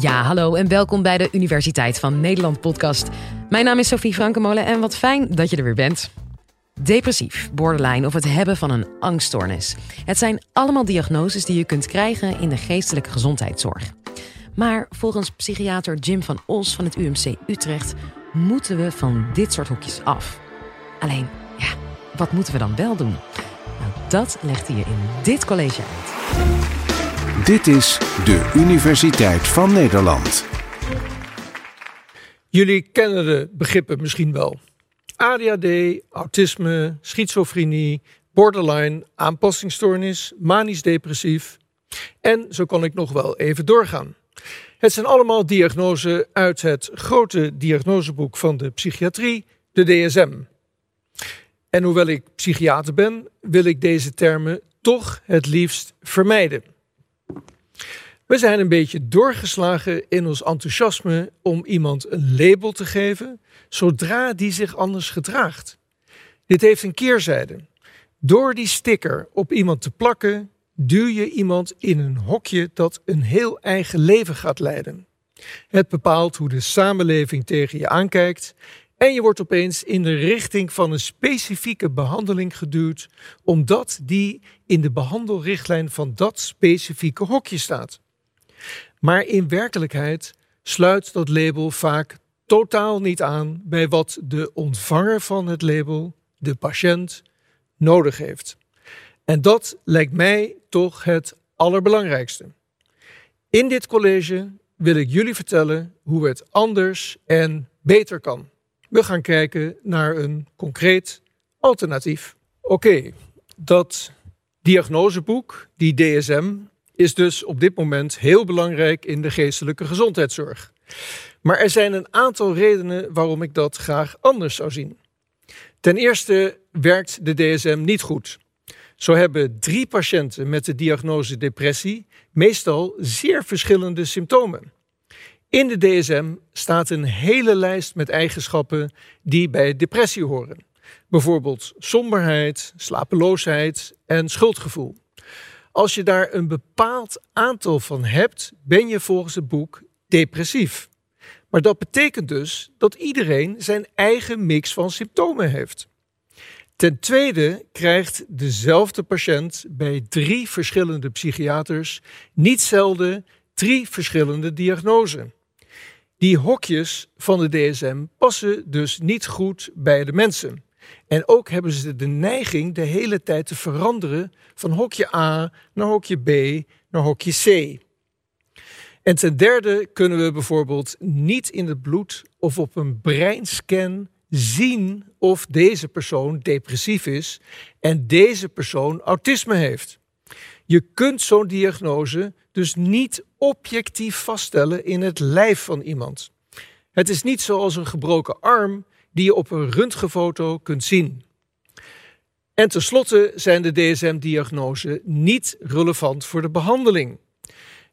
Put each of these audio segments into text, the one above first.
Ja, hallo en welkom bij de Universiteit van Nederland podcast. Mijn naam is Sophie Frankenmolen en wat fijn dat je er weer bent. Depressief, borderline of het hebben van een angststoornis. Het zijn allemaal diagnoses die je kunt krijgen in de geestelijke gezondheidszorg. Maar volgens psychiater Jim van Os van het UMC Utrecht moeten we van dit soort hokjes af. Alleen, ja, wat moeten we dan wel doen? Nou, dat legt hij je in dit college uit. Dit is de Universiteit van Nederland. Jullie kennen de begrippen misschien wel. ADHD, autisme, schizofrenie, borderline, aanpassingsstoornis, manisch-depressief. En zo kan ik nog wel even doorgaan. Het zijn allemaal diagnoses uit het grote diagnoseboek van de psychiatrie, de DSM. En hoewel ik psychiater ben, wil ik deze termen toch het liefst vermijden. We zijn een beetje doorgeslagen in ons enthousiasme om iemand een label te geven zodra die zich anders gedraagt. Dit heeft een keerzijde. Door die sticker op iemand te plakken, duw je iemand in een hokje dat een heel eigen leven gaat leiden. Het bepaalt hoe de samenleving tegen je aankijkt en je wordt opeens in de richting van een specifieke behandeling geduwd, omdat die in de behandelrichtlijn van dat specifieke hokje staat. Maar in werkelijkheid sluit dat label vaak totaal niet aan bij wat de ontvanger van het label, de patiënt, nodig heeft. En dat lijkt mij toch het allerbelangrijkste. In dit college wil ik jullie vertellen hoe het anders en beter kan. We gaan kijken naar een concreet alternatief. Oké, dat diagnoseboek, die DSM, is dus op dit moment heel belangrijk in de geestelijke gezondheidszorg. Maar er zijn een aantal redenen waarom ik dat graag anders zou zien. Ten eerste werkt de DSM niet goed. Zo hebben drie patiënten met de diagnose depressie meestal zeer verschillende symptomen. In de DSM staat een hele lijst met eigenschappen die bij depressie horen. Bijvoorbeeld somberheid, slapeloosheid en schuldgevoel. Als je daar een bepaald aantal van hebt, ben je volgens het boek depressief. Maar dat betekent dus dat iedereen zijn eigen mix van symptomen heeft. Ten tweede krijgt dezelfde patiënt bij drie verschillende psychiaters niet zelden drie verschillende diagnoses. Die hokjes van de DSM passen dus niet goed bij de mensen. En ook hebben ze de neiging de hele tijd te veranderen van hokje A naar hokje B naar hokje C. En ten derde kunnen we bijvoorbeeld niet in het bloed of op een breinscan zien of deze persoon depressief is en deze persoon autisme heeft. Je kunt zo'n diagnose dus niet objectief vaststellen in het lijf van iemand. Het is niet zoals een gebroken arm die je op een röntgenfoto kunt zien. En tenslotte zijn de DSM-diagnoses niet relevant voor de behandeling.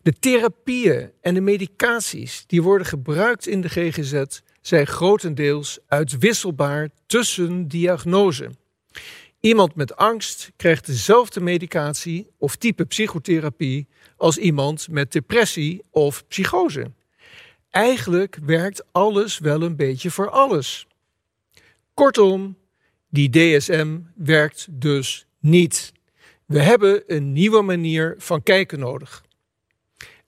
De therapieën en de medicaties die worden gebruikt in de GGZ zijn grotendeels uitwisselbaar tussen diagnoses. Iemand met angst krijgt dezelfde medicatie of type psychotherapie als iemand met depressie of psychose. Eigenlijk werkt alles wel een beetje voor alles. Kortom, die DSM werkt dus niet. We hebben een nieuwe manier van kijken nodig.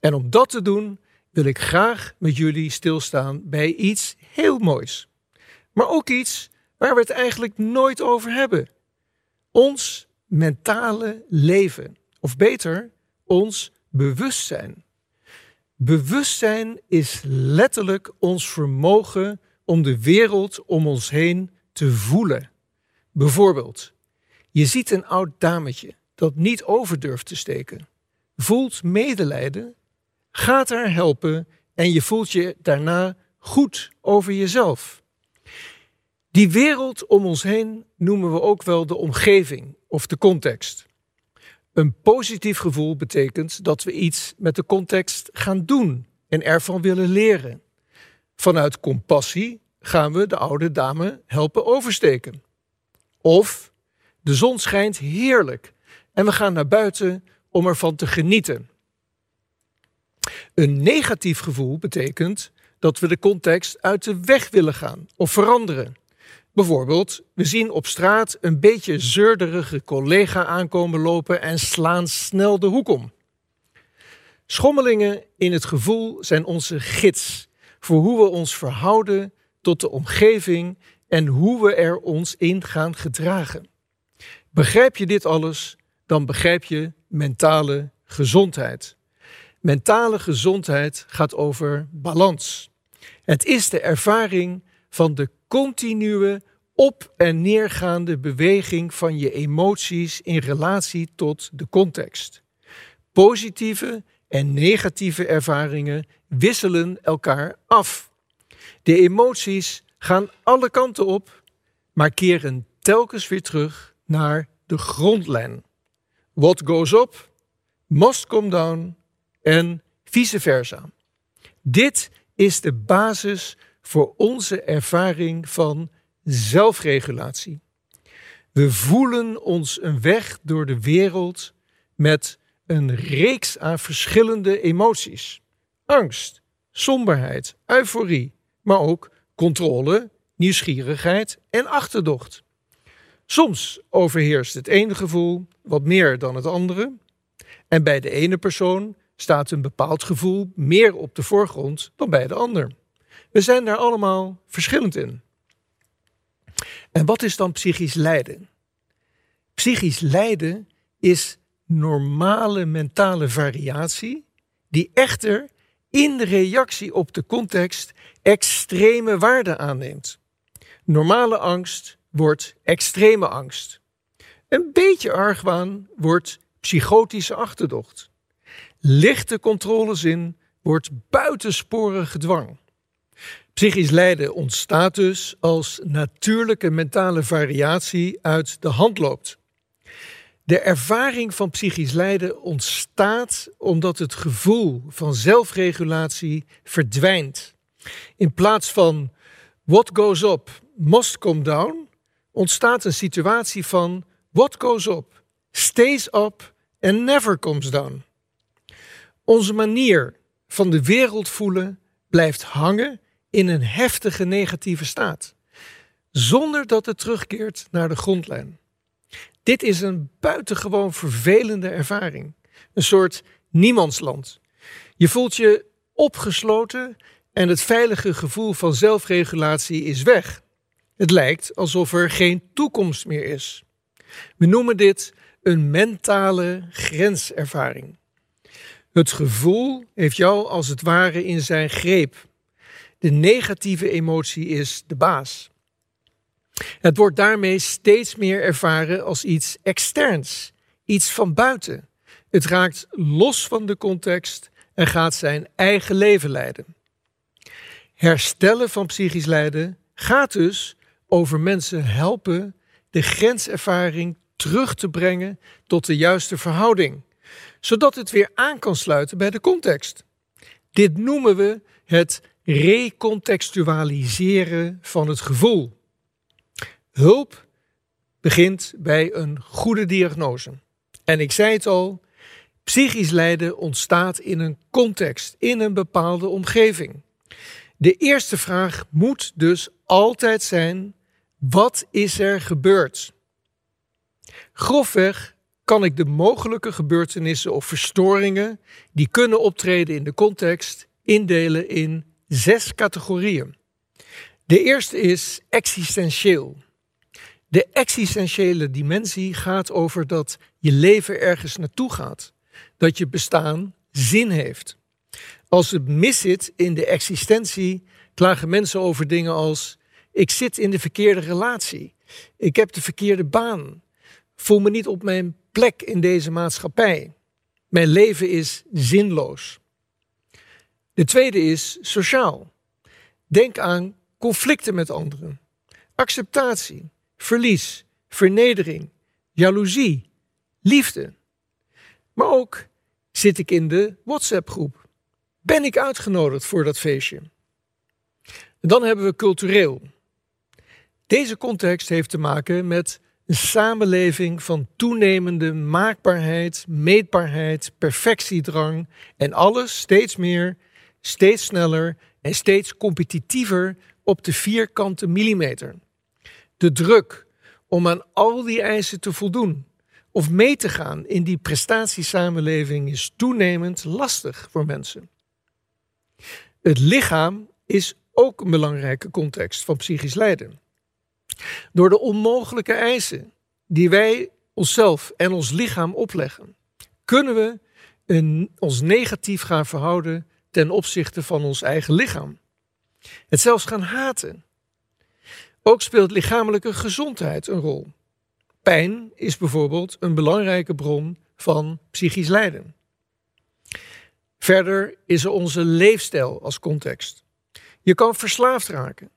En om dat te doen wil ik graag met jullie stilstaan bij iets heel moois. Maar ook iets waar we het eigenlijk nooit over hebben. Ons mentale leven. Of beter, ons bewustzijn. Bewustzijn is letterlijk ons vermogen om de wereld om ons heen te voelen. Bijvoorbeeld, je ziet een oud dametje dat niet over durft te steken, voelt medelijden, gaat haar helpen en je voelt je daarna goed over jezelf. Die wereld om ons heen noemen we ook wel de omgeving of de context. Een positief gevoel betekent dat we iets met de context gaan doen en ervan willen leren. Vanuit compassie gaan we de oude dame helpen oversteken. Of de zon schijnt heerlijk en we gaan naar buiten om ervan te genieten. Een negatief gevoel betekent dat we de context uit de weg willen gaan of veranderen. Bijvoorbeeld, we zien op straat een beetje zeurderige collega aankomen lopen en slaan snel de hoek om. Schommelingen in het gevoel zijn onze gids voor hoe we ons verhouden tot de omgeving en hoe we er ons in gaan gedragen. Begrijp je dit alles, dan begrijp je mentale gezondheid. Mentale gezondheid gaat over balans. Het is de ervaring van de continue op- en neergaande beweging van je emoties in relatie tot de context. Positieve en negatieve ervaringen wisselen elkaar af. De emoties gaan alle kanten op, maar keren telkens weer terug naar de grondlijn. What goes up, must come down en vice versa. Dit is de basis voor onze ervaring van zelfregulatie. We voelen ons een weg door de wereld met een reeks aan verschillende emoties: angst, somberheid, euforie, maar ook controle, nieuwsgierigheid en achterdocht. Soms overheerst het ene gevoel wat meer dan het andere, en bij de ene persoon staat een bepaald gevoel meer op de voorgrond dan bij de ander. We zijn daar allemaal verschillend in. En wat is dan psychisch lijden? Psychisch lijden is normale mentale variatie die echter in reactie op de context extreme waarde aanneemt. Normale angst wordt extreme angst. Een beetje argwaan wordt psychotische achterdocht. Lichte controlezin wordt buitensporige dwang. Psychisch lijden ontstaat dus als natuurlijke mentale variatie uit de hand loopt. De ervaring van psychisch lijden ontstaat omdat het gevoel van zelfregulatie verdwijnt. In plaats van what goes up must come down, ontstaat een situatie van what goes up stays up and never comes down. Onze manier van de wereld voelen blijft hangen in een heftige negatieve staat, zonder dat het terugkeert naar de grondlijn. Dit is een buitengewoon vervelende ervaring, een soort niemandsland. Je voelt je opgesloten en het veilige gevoel van zelfregulatie is weg. Het lijkt alsof er geen toekomst meer is. We noemen dit een mentale grenservaring. Het gevoel heeft jou als het ware in zijn greep. De negatieve emotie is de baas. Het wordt daarmee steeds meer ervaren als iets externs, iets van buiten. Het raakt los van de context en gaat zijn eigen leven leiden. Herstellen van psychisch lijden gaat dus over mensen helpen de grenservaring terug te brengen tot de juiste verhouding, zodat het weer aan kan sluiten bij de context. Dit noemen we het recontextualiseren van het gevoel. Hulp begint bij een goede diagnose. En ik zei het al, psychisch lijden ontstaat in een context, in een bepaalde omgeving. De eerste vraag moet dus altijd zijn: wat is er gebeurd? Grofweg kan ik de mogelijke gebeurtenissen of verstoringen die kunnen optreden in de context indelen in zes categorieën. De eerste is existentieel. De existentiële dimensie gaat over dat je leven ergens naartoe gaat, dat je bestaan zin heeft. Als het mis zit in de existentie, klagen mensen over dingen als: ik zit in de verkeerde relatie, ik heb de verkeerde baan, voel me niet op mijn plek in deze maatschappij. Mijn leven is zinloos. De tweede is sociaal. Denk aan conflicten met anderen, acceptatie, verlies, vernedering, jaloezie, liefde. Maar ook zit ik in de WhatsApp-groep. Ben ik uitgenodigd voor dat feestje? Dan hebben we cultureel. Deze context heeft te maken met een samenleving van toenemende maakbaarheid, meetbaarheid, perfectiedrang en alles steeds meer, steeds sneller en steeds competitiever op de vierkante millimeter. De druk om aan al die eisen te voldoen of mee te gaan in die prestatiesamenleving is toenemend lastig voor mensen. Het lichaam is ook een belangrijke context van psychisch lijden. Door de onmogelijke eisen die wij onszelf en ons lichaam opleggen, kunnen we een, ons negatief gaan verhouden ten opzichte van ons eigen lichaam. Het zelfs gaan haten. Ook speelt lichamelijke gezondheid een rol. Pijn is bijvoorbeeld een belangrijke bron van psychisch lijden. Verder is er onze leefstijl als context. Je kan verslaafd raken.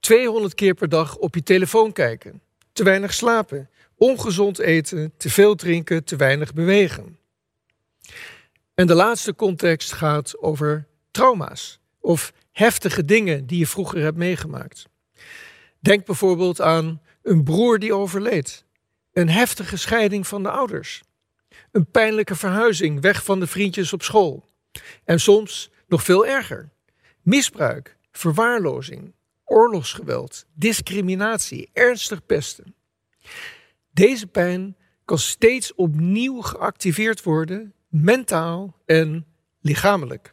200 keer per dag op je telefoon kijken. Te weinig slapen. Ongezond eten. Te veel drinken. Te weinig bewegen. En de laatste context gaat over trauma's of heftige dingen die je vroeger hebt meegemaakt. Denk bijvoorbeeld aan een broer die overleed, een heftige scheiding van de ouders, een pijnlijke verhuizing weg van de vriendjes op school en soms nog veel erger: misbruik, verwaarlozing, oorlogsgeweld, discriminatie, ernstig pesten. Deze pijn kan steeds opnieuw geactiveerd worden, mentaal en lichamelijk.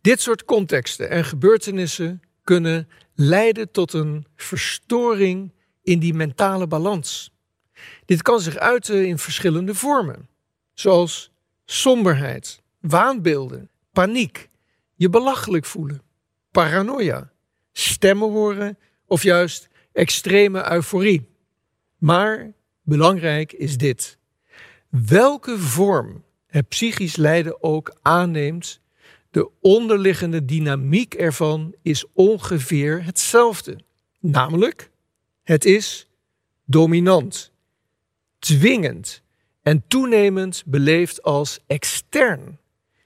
Dit soort contexten en gebeurtenissen kunnen leiden tot een verstoring in die mentale balans. Dit kan zich uiten in verschillende vormen, zoals somberheid, waanbeelden, paniek, je belachelijk voelen, paranoia, stemmen horen of juist extreme euforie. Maar belangrijk is dit. Welke vorm het psychisch lijden ook aanneemt, de onderliggende dynamiek ervan is ongeveer hetzelfde. Namelijk, het is dominant, dwingend en toenemend beleefd als extern.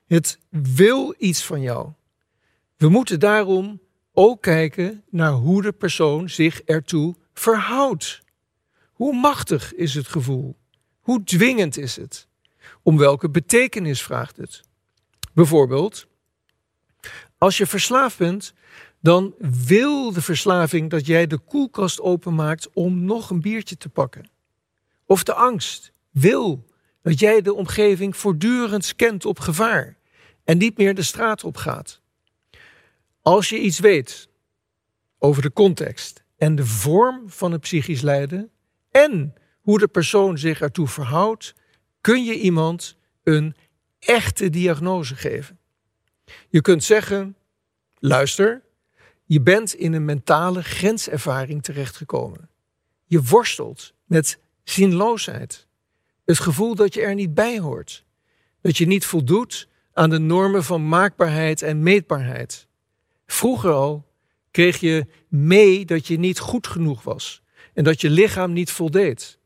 Het wil iets van jou. We moeten daarom ook kijken naar hoe de persoon zich ertoe verhoudt. Hoe machtig is het gevoel? Hoe dwingend is het? Om welke betekenis vraagt het? Bijvoorbeeld, als je verslaafd bent, dan wil de verslaving dat jij de koelkast openmaakt om nog een biertje te pakken. Of de angst wil dat jij de omgeving voortdurend scant op gevaar en niet meer de straat op gaat. Als je iets weet over de context en de vorm van het psychisch lijden en hoe de persoon zich ertoe verhoudt, kun je iemand een echte diagnose geven. Je kunt zeggen: luister, je bent in een mentale grenservaring terechtgekomen. Je worstelt met zinloosheid. Het gevoel dat je er niet bij hoort. Dat je niet voldoet aan de normen van maakbaarheid en meetbaarheid. Vroeger al kreeg je mee dat je niet goed genoeg was en dat je lichaam niet voldeed.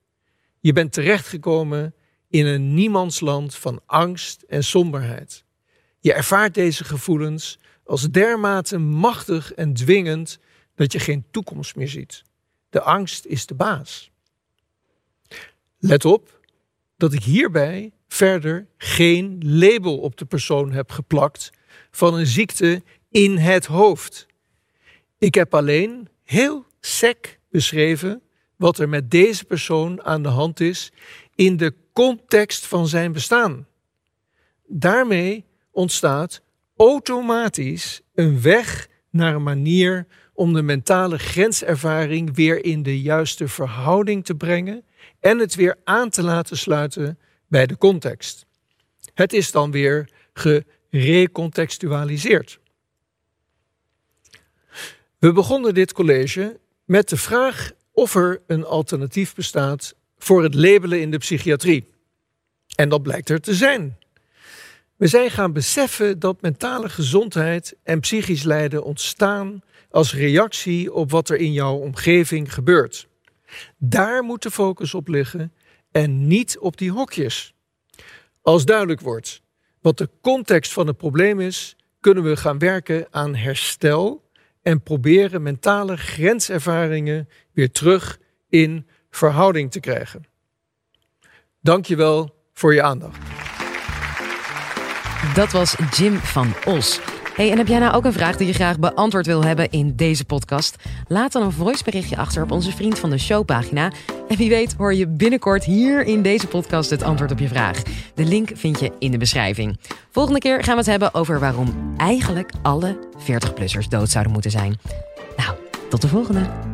Je bent terechtgekomen in een niemandsland van angst en somberheid. Je ervaart deze gevoelens als dermate machtig en dwingend dat je geen toekomst meer ziet. De angst is de baas. Let op dat ik hierbij verder geen label op de persoon heb geplakt van een ziekte in het hoofd. Ik heb alleen heel sec beschreven wat er met deze persoon aan de hand is in de context van zijn bestaan. Daarmee ontstaat automatisch een weg naar een manier om de mentale grenservaring weer in de juiste verhouding te brengen en het weer aan te laten sluiten bij de context. Het is dan weer gerecontextualiseerd. We begonnen dit college met de vraag of er een alternatief bestaat voor het labelen in de psychiatrie. En dat blijkt er te zijn. We zijn gaan beseffen dat mentale gezondheid en psychisch lijden ontstaan als reactie op wat er in jouw omgeving gebeurt. Daar moet de focus op liggen en niet op die hokjes. Als duidelijk wordt wat de context van het probleem is, kunnen we gaan werken aan herstel en proberen mentale grenservaringen weer terug in verhouding te krijgen. Dank je wel voor je aandacht. Dat was Jim van Os. Hey, en heb jij nou ook een vraag die je graag beantwoord wil hebben in deze podcast? Laat dan een voiceberichtje achter op onze Vriend van de Show pagina. En wie weet hoor je binnenkort hier in deze podcast het antwoord op je vraag. De link vind je in de beschrijving. Volgende keer gaan we het hebben over waarom eigenlijk alle 40-plussers dood zouden moeten zijn. Nou, tot de volgende.